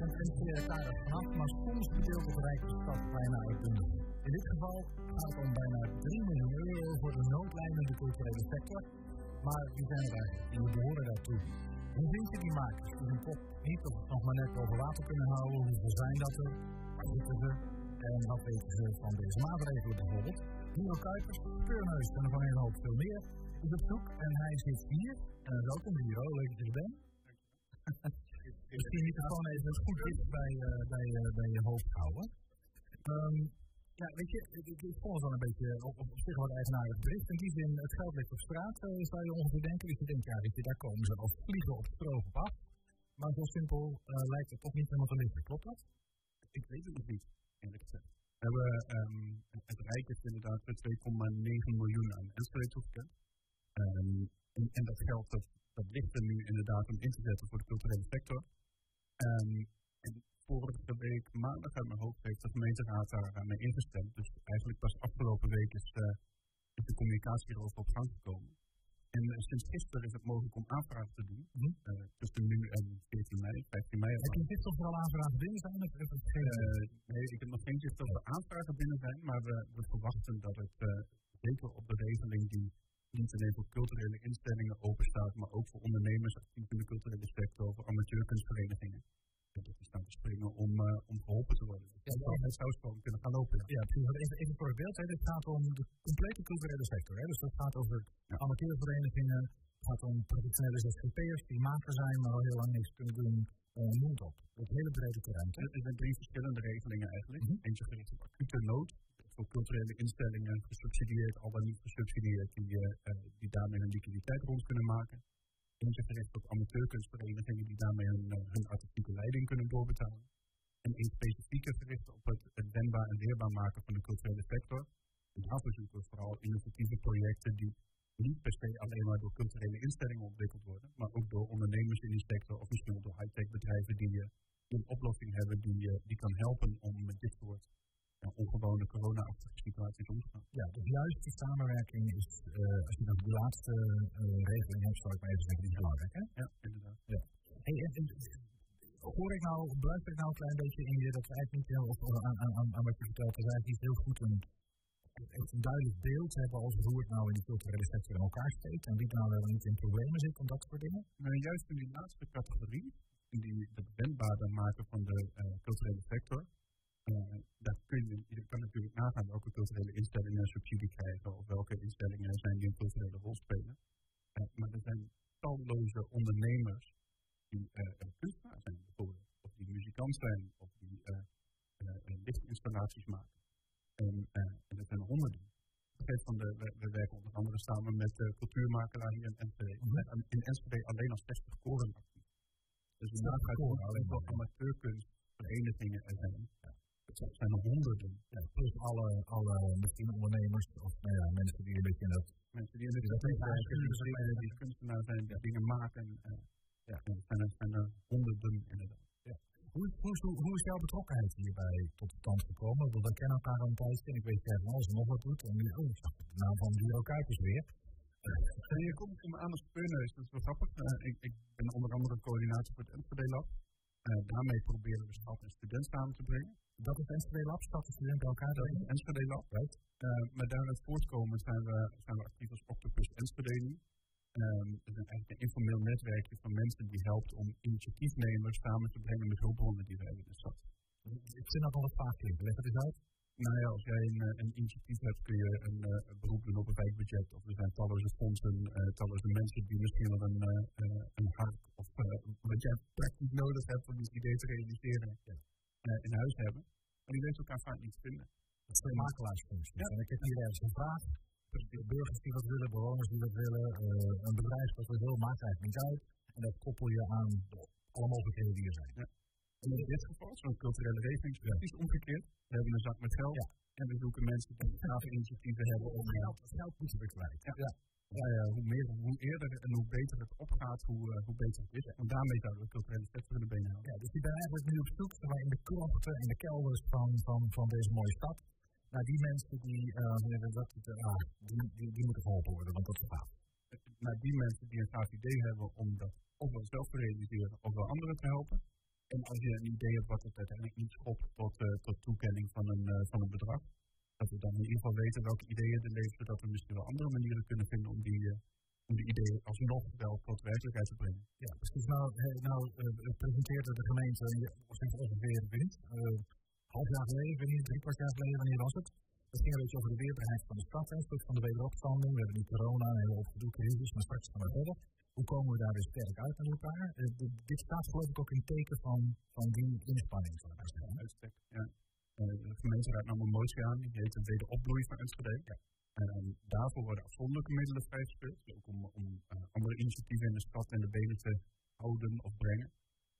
compenseren het daar vanaf, maar soms bedeelt het Rijk de stad bijna uitbundig. In dit geval gaat het om bijna 3 miljoen euro voor de noodlijnende culturele sector, maar die zijn er eigenlijk, die behoren daartoe. Hoe vind je die makers die hun kop niet of nog maar net boven water kunnen houden? Hoeveel zijn dat er? Waar zitten ze? En wat weten ze van deze maatregelen bijvoorbeeld? Hero Kuipers, Speurneus en nog een hoop veel meer is op zoek en hij zit hier. En welkom Hero, leuk dat je er. Misschien de microfoon even goed dicht bij, uh, bij, uh, bij je hoofd houden. Um, ja, weet je, ik vond het wel een beetje op, op, zich wel eigenaardig bericht. In die zin, het geld ligt op straat, uh, zou je ongeveer denken. Dus je denkt, ja, weet je, daar komen ze als vliegen op stroom op af. Maar zo simpel lijkt het toch niet helemaal te liggen, klopt dat? Ik weet het nog niet, eerlijk gezegd. We hebben, um, het Rijk heeft inderdaad 2,9 miljoen aan Enschede en, en, dat geld dat, dat ligt er nu inderdaad om in te zetten voor de culturele sector. Um, en vorige week maandag uit mijn hoofd heeft de gemeenteraad daar mee ingestemd. Dus eigenlijk pas afgelopen week is, uh, is de communicatie erover op gang gekomen. En uh, sinds gisteren is het mogelijk om aanvragen te doen. Mm uh, tussen nu en 14 mei, 15 mei. Heb je dit of er al aanvragen binnen zijn? Of het geen... nee, ik heb nog geen zicht of er aanvragen binnen zijn. Maar we, we verwachten dat het zeker op de regeling die niet alleen voor culturele instellingen openstaat, maar ook voor ondernemers actief in de culturele sector, voor amateurkunstverenigingen. Dat die staan te springen om, uh, om geholpen te worden. Ja, dat zou gewoon kunnen gaan lopen. Ja, precies. Even, even voor het beeld. Hè. Dit gaat om de complete culturele sector. Hè. Dus dat gaat over ja. amateurverenigingen, het gaat om professionele ZZP'ers die maker zijn, maar al heel lang niks kunnen doen. Uh, noem op. Het hele brede terrein. Er zijn drie verschillende regelingen eigenlijk. Mm -hmm. Eentje gericht op acute nood, voor culturele instellingen gesubsidieerd, al dan niet gesubsidieerd, die, uh, die daarmee hun liquiditeit rond kunnen maken. Eentje gericht op amateurkunstverenigingen die daarmee hun, uh, hun artistieke leiding kunnen doorbetalen. En één specifieke gericht op het, het wendbaar en leerbaar maken van de culturele sector. En daarvoor zoeken we vooral innovatieve projecten die niet per se alleen maar door culturele instellingen ontwikkeld worden, maar ook door ondernemers in die sector of misschien door high-tech bedrijven die, uh, een oplossing hebben die, die kan helpen om met dit soort ja, ongewone corona-achtige situaties omgaan. Ja, dus juist die samenwerking is, uh, als je dan de laatste uh, regeling hebt, zou ik maar even zeggen, die is belangrijk, hè? Ja, inderdaad. Ja. Hey, en, en, hoor ik nou, blijf ik nou een klein beetje in je dat we eigenlijk niet heel, of, aan, aan, aan wat je vertelt, dat we eigenlijk niet heel goed een, een duidelijk beeld hebben over hoe het nou in die culturele sector in elkaar steekt en wie nou wel niet in problemen zit om dat soort dingen? Nou, juist in die laatste categorie, in die, het wendbaarder maken van de uh, culturele sector, uh, daar kun je, je kan natuurlijk nagaan welke culturele instellingen subsidie krijgen of welke instellingen er zijn die een culturele rol spelen. Uh, maar er zijn talloze ondernemers die uh, kunstenaar zijn bijvoorbeeld, of die muzikant zijn, of die lichtinstallaties maken. En, en dat zijn honderden. Van de, we, we, werken onder andere samen met de cultuurmakelaar hier in Enschede. In Enschede alleen al 60 koren actief. Dus we nagaan alleen wel amateurkunstverenigingen er zijn. Ja. Het zijn er honderden. Ja, plus alle, alle misschien ondernemers of nou ja, mensen die een beetje in dat... Mensen die in het werken, die kunstenaar zijn, die dingen maken. Uh, ja, het zijn, er, zijn er honderden inderdaad. Ja. Hoe, hoe, hoe, hoe is jouw betrokkenheid hierbij tot stand gekomen? Want we kennen elkaar een tijdje en ik weet jij van alles en nog wat doet. En oh, de naam van Duro Kuipers weer. Je komt me aan als speurneus, dat is wel grappig. Uh, ik, ik, ben onder andere coördinator voor het Enschede Lab. Uh, daarmee proberen we stad en student samen te brengen. Dat is Enschede Lab, stad en student bij elkaar? Dat is Enschede Lab, right. Uh, maar daaruit voortkomen zijn we, zijn we actief als Octopus Enschede nu. Um, het is eigenlijk een informeel netwerkje van mensen die helpt om initiatiefnemers samen te brengen met hulpbronnen die we hebben in de stad. Ik vind dat al wat vaak klinken. Leg het eens uit. Nou ja, als jij een, een initiatief hebt, kun je een, uh, een beroep doen op een wijkbudget. Of er zijn talloze fondsen, uh, talloze mensen die misschien wel een, uh, een hart of wat jij praktisch nodig hebt om die idee te realiseren ja. In huis hebben. Maar die weten elkaar vaak niet te vinden. Dat zijn makelaarsfuncties. Ja. En ik heb hier ergens een vraag. Burgers die wat willen, bewoners die wat willen, een bedrijf dat wat wil, maakt eigenlijk niet uit. En dat koppel je aan alle mogelijkheden die er zijn. Ja. En in dit geval, zo'n culturele regeling, is precies omgekeerd. We hebben een zak met geld ja. En we zoeken mensen die graag initiatieven hebben om geld. Het geld moeten we kwijt. Ja. Ja. Ja, ja, hoe, meer, hoe eerder en hoe beter het opgaat, hoe, uh, hoe beter het is. En daarmee zouden we culturele sector in de benen houden. Ja, dus die ben eigenlijk nu op zoek in de krochten, in de kelders van, van, van deze mooie stad. Nou, die mensen die, uh, dat, uh, die, die, die moeten geholpen worden, want dat is gaaf. Naar die mensen die een gaaf idee hebben om dat ofwel zelf te realiseren ofwel anderen te helpen, En als je een idee hebt wat het uiteindelijk niet schopt tot, tot toekenning van een, van een bedrag, dat we dan in ieder geval weten welke ideeën er leven, zodat we misschien wel andere manieren kunnen vinden om die, om die ideeën alsnog wel tot werkelijkheid te brengen. Ja, precies. Nou, nou uh, presenteerde de gemeente ongeveer wint. Uh, half jaar geleden, niet, drie kwart jaar geleden, wanneer was het? Het ging een beetje over de weerbaarheid van de stad, stuk van de wederopstanding. We hebben nu corona, een hele opgedoe crisis, maar straks gaan we verder. Hoe komen we daar weer sterk uit met elkaar? Uh, dit staat geloof ik ook in teken van, van die inspanning. Uitstek, ja. Uh, de gemeenteraad nam een motie aan, die heet de wederopbloei van Enschede. Ja. En daarvoor worden afzonderlijke middelen vrijgespeeld. Ook om, om uh, andere initiatieven in de stad en de benen te houden of brengen.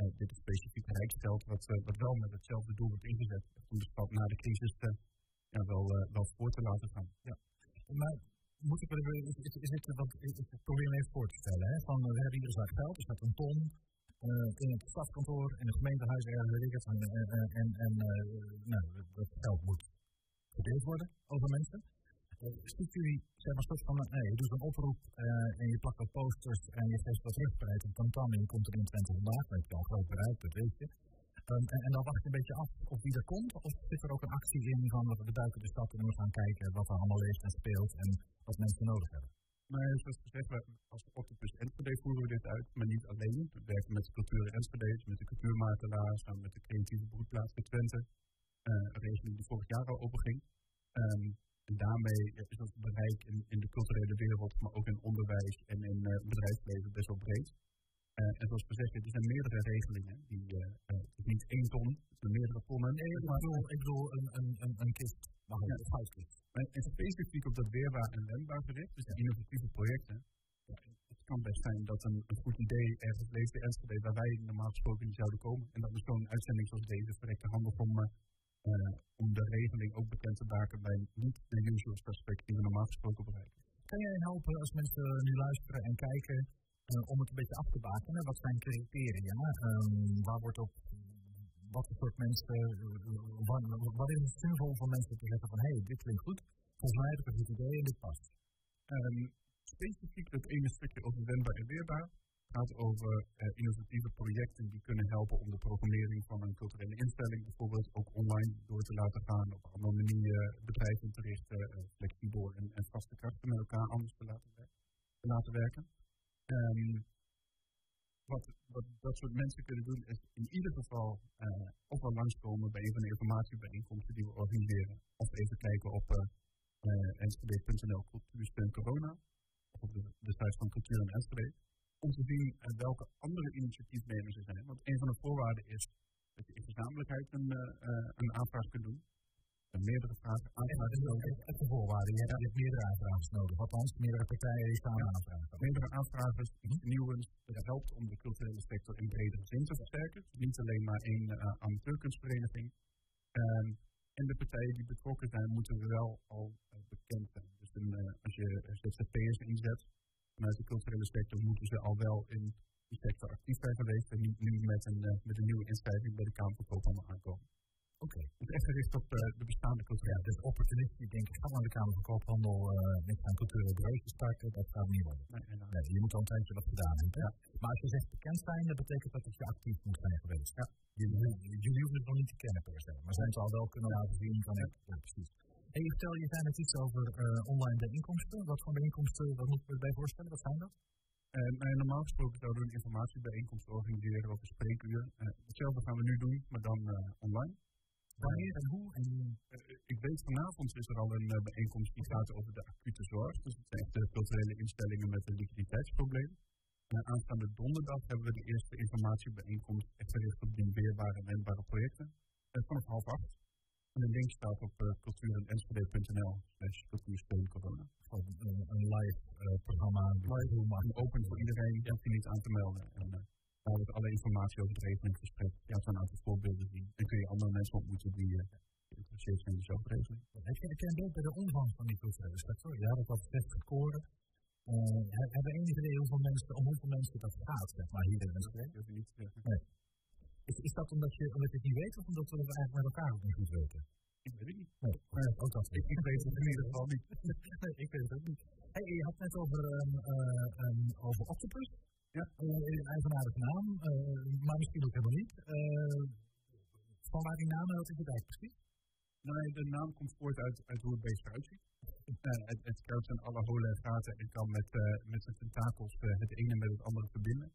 Uh, dit is specifiek rijksgeld, wat, uh, wat wel met hetzelfde doel wordt ingezet. Om de stad na de crisis te, ja, wel, wel voor te laten gaan. Ja. Maar moet ik is, is, want ik probeer me even voor te stellen. Hè, van, we hebben hier een zak geld, er staat een ton in het stadskantoor, in het gemeentehuis, ergens weet ik het. En, en, en nou, dat geld moet verdeeld worden over mensen ziet jullie zeg maar van, nee, je doet een oproep en je plakt wat posters en je geeft wat rugbereid en dan en komt er in Twente vandaag, maar je kan groot bereik, dat weet je. Um, en, en, dan wacht je een beetje af of wie er komt, of zit er ook een actie in van we duiken de stad en we gaan kijken wat er allemaal leeft en speelt en wat mensen nodig hebben. Maar zoals gezegd, als Octopus Enschede voeren we dit uit, maar niet alleen. We werken met de cultuur Enschede, met de cultuurmakelaars, met de creatieve broedplaats in Twente. Uh, een regeling die vorig jaar al openging. Um, en daarmee is ons bereik in, in, de culturele wereld, maar ook in onderwijs en in uh, bedrijfsleven best wel breed. Uh, en zoals gezegd, er zijn meerdere regelingen. Die, het niet één ton, zijn meerdere tonnen. Nee, ik bedoel, ik bedoel een, een, een, een kist, maar ja. een goudkist. En specifiek op dat weerbaar en wendbaar gericht, dus de innovatieve projecten. Ja, het kan best zijn dat een, een goed idee ergens leeft in Enschede waar wij normaal gesproken niet zouden komen. En dat is zo'n uitzending zoals deze verrekte handel om uh, om de regeling ook bekend te maken bij niet de usual suspect die we normaal gesproken bereiken. Kan jij helpen als mensen nu luisteren en kijken uh, om het een beetje af te bakenen? Wat zijn criteria? Um, waar wordt op wat voor soort mensen, uh, wat, is het zinvol voor mensen te zeggen van hé, hey, dit klinkt goed, volgens mij heb ik goed idee en dit past? Um, specifiek het ene stukje over wendbaar en weerbaar gaat over uh, innovatieve projecten die kunnen helpen om de programmering van een culturele instelling bijvoorbeeld ook online door te laten gaan, op andere manieren bedrijven te richten, uh, flexibel en, vaste krachten met elkaar anders te laten, te laten werken. Um, wat, dat soort mensen kunnen doen is in ieder geval uh, of wel langskomen bij een van de informatiebijeenkomsten die we organiseren. Of even kijken op uh, nskb.nl cultuursteun corona. Of op de, de site van Cultuur en Enschede om te zien uh, welke andere initiatiefnemers er zijn. Want een van de voorwaarden is dat je in gezamenlijkheid uh, een aanvraag kunt doen. Meerdere vragen aanvragen nodig. Het is voorwaarde, je hebt, meerdere aanvragers nodig. Althans, meerdere partijen ja. aanvragen. Meerdere aanvragers, iets nieuws, dat helpt om de culturele sector in bredere zin te versterken. Dus niet alleen maar één uh, amateurkunstvereniging. Um, en de partijen die betrokken zijn, moeten wel al uh, bekend zijn. Dus een, uh, als je ZZP'ers inzet, vanuit de culturele sector moeten ze al wel in die sector actief zijn geweest en niet met een, met een nieuwe inschrijving bij de Kamer van aankomen. Oké. Okay. Het is echt gericht op uh, de bestaande cultuur. Ja, dus opportunistisch denk ik, ga de Kamer van Koophandel uh, met aan culturele bedrijven starten, dat gaat niet worden. Nee, nee, nee, je moet al een tijdje wat gedaan hebben. Ja. Maar als je zegt bekend zijn, dat betekent dat je actief moet zijn geweest. Ja. Jullie, jullie hoeven het nog niet te kennen per se, maar zijn ze al wel kunnen laten zien van, ja, ja precies. En je vertelde, je zei net iets over uh, online bijeenkomsten. Wat voor bijeenkomsten, wat moet ik me erbij voorstellen? Wat zijn dat? Uh, nou, normaal gesproken zouden we een informatiebijeenkomst organiseren over spreekuur. Uh, hetzelfde gaan we nu doen, maar dan online. Wanneer en hoe? En, ik weet vanavond is er al een bijeenkomst die gaat over de acute zorg. Dus het zijn de culturele instellingen met een liquiditeitsprobleem. aanstaande donderdag hebben we de eerste informatiebijeenkomst gericht op die weerbare en wendbare projecten. vanaf half acht. En de link staat op uh, cultuurenenschede.nl slash cultuursteun corona. een live uh, programma. Live, maar open voor iedereen, je hoeft je niet aan te melden. En uh, daar wordt alle informatie over het regeling Je hebt een aantal voorbeelden zien. En kun je andere mensen ontmoeten die geïnteresseerd zijn in dezelfde regeling. Heb je een beeld bij de omvang van die culturele sector? Ja, dat was best gekoren. Uh, hebben we enige idee hoeveel mensen, om hoeveel mensen dat gaat, zeg maar, hier in Enschede? Ik niet. Nee. Is, is dat omdat je, omdat je het niet weet of omdat we het eigenlijk met elkaar ook niet goed weten? Ik weet het niet. Nee, maar ook dat. Ik, ik weet het in ieder geval niet. nee, ik weet het ook niet. Hey, je had net over, um, uh, um, over Octopus. Ja. Uh, eigenaardige naam, uh, maar misschien ook helemaal niet. Uh, van waar die naam, wat is het precies? Nee, de naam komt voort uit, uit hoe het beest eruit ziet. het, het aan alle holen en gaten en kan met, met zijn tentakels het ene met het andere verbinden.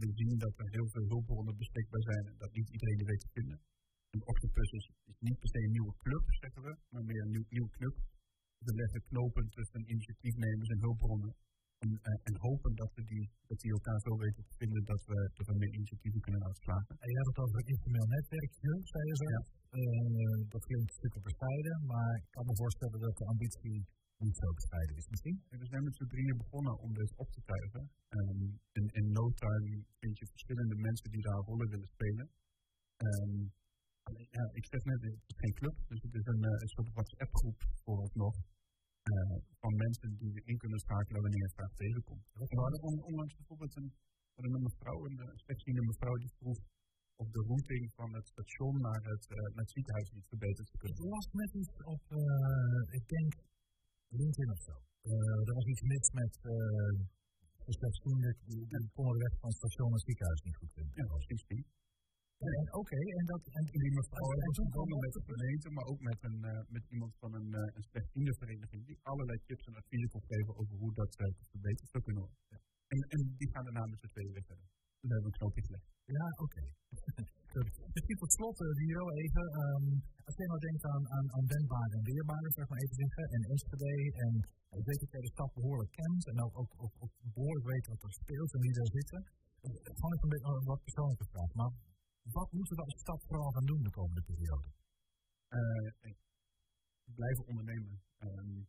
we zien dat er heel veel hulpbronnen beschikbaar zijn en dat niet iedereen die weet te vinden. Een octopus is, is niet per se een nieuwe club, zeggen we, maar meer een nieuw, nieuw club. We leggen knopen tussen initiatiefnemers en hulpbronnen en, uh, en, hopen dat we die, dat die elkaar zo weten te vinden dat we, dat we meer initiatieven kunnen uitslagen. En je had het over een informeel netwerkje, zei je zo. Ja. Uh, dat klinkt stukken bescheiden, maar ik kan me voorstellen dat de ambitie niet zo bescheiden is misschien. En we zijn met z'n drieën begonnen om dit op te tuigen. Um, in, in no time vind je verschillende mensen die daar rollen willen spelen. Um, ja, ik zeg net, het is geen club, dus het is een, uh, een soort WhatsApp-groep vooralsnog. Uh, van mensen die in kunnen schakelen wanneer het graag tegenkomt. We hadden onlangs bijvoorbeeld een, een mevrouw, een slechtziende mevrouw, die vroeg of de routing van het station naar het, uh, naar het ziekenhuis niet verbeterd te kunnen. Ik las net iets op, uh, ik denk, LinkedIn of zo. Er was iets mis met de slechtzienden, die, de weg van het station naar het ziekenhuis niet goed vinden. Ja, precies die. Oké, okay, en dat en die mevrouw heeft begonnen met de gemeente, maar ook met, een, uh, met iemand van een, uh, een slechtziendenvereniging die allerlei tips en adviezen kon geven over hoe dat uh, verbeterd zou kunnen worden. Ja. En, en die gaan daarna met z'n tweeën weer verder. Dus hebben we een knoopje gelegd. Ja, oké. Okay. Misschien tot slot, Viro, even. Um, als je nou denkt aan, aan, aan wendbare en weerbare, zeg maar even zeggen, en Enschede, en ik weet dat jij de stad behoorlijk kent en ook, ook, ook, ook behoorlijk weet wat er speelt en wie daar zitten. Gewoon even een beetje wat persoonlijke vraag, maar wat moeten we als stad vooral gaan doen de komende periode? Uh, blijven ondernemen. Um,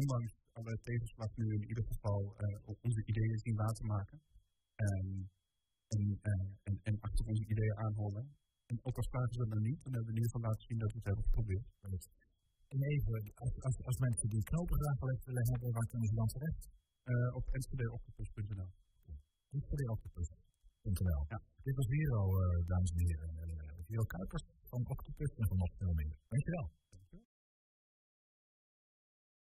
ondanks alle tegenslag nu in ieder geval uh, onze ideeën zien laten maken. Um, en, uh, en, en, achter onze ideeën aanholen. En ook als vragen ze er niet, dan hebben we in ieder geval laten zien dat we het hebben geprobeerd. En even, als, als, als mensen die knopen graag willen hebben, waar kunnen ze dan terecht? Uh, op Enschedeoctopus.nl ja. Dit was Viro, uh, dames en heren. Uh, Viro Kuipers van Octopus en van nog veel meer. Dankjewel.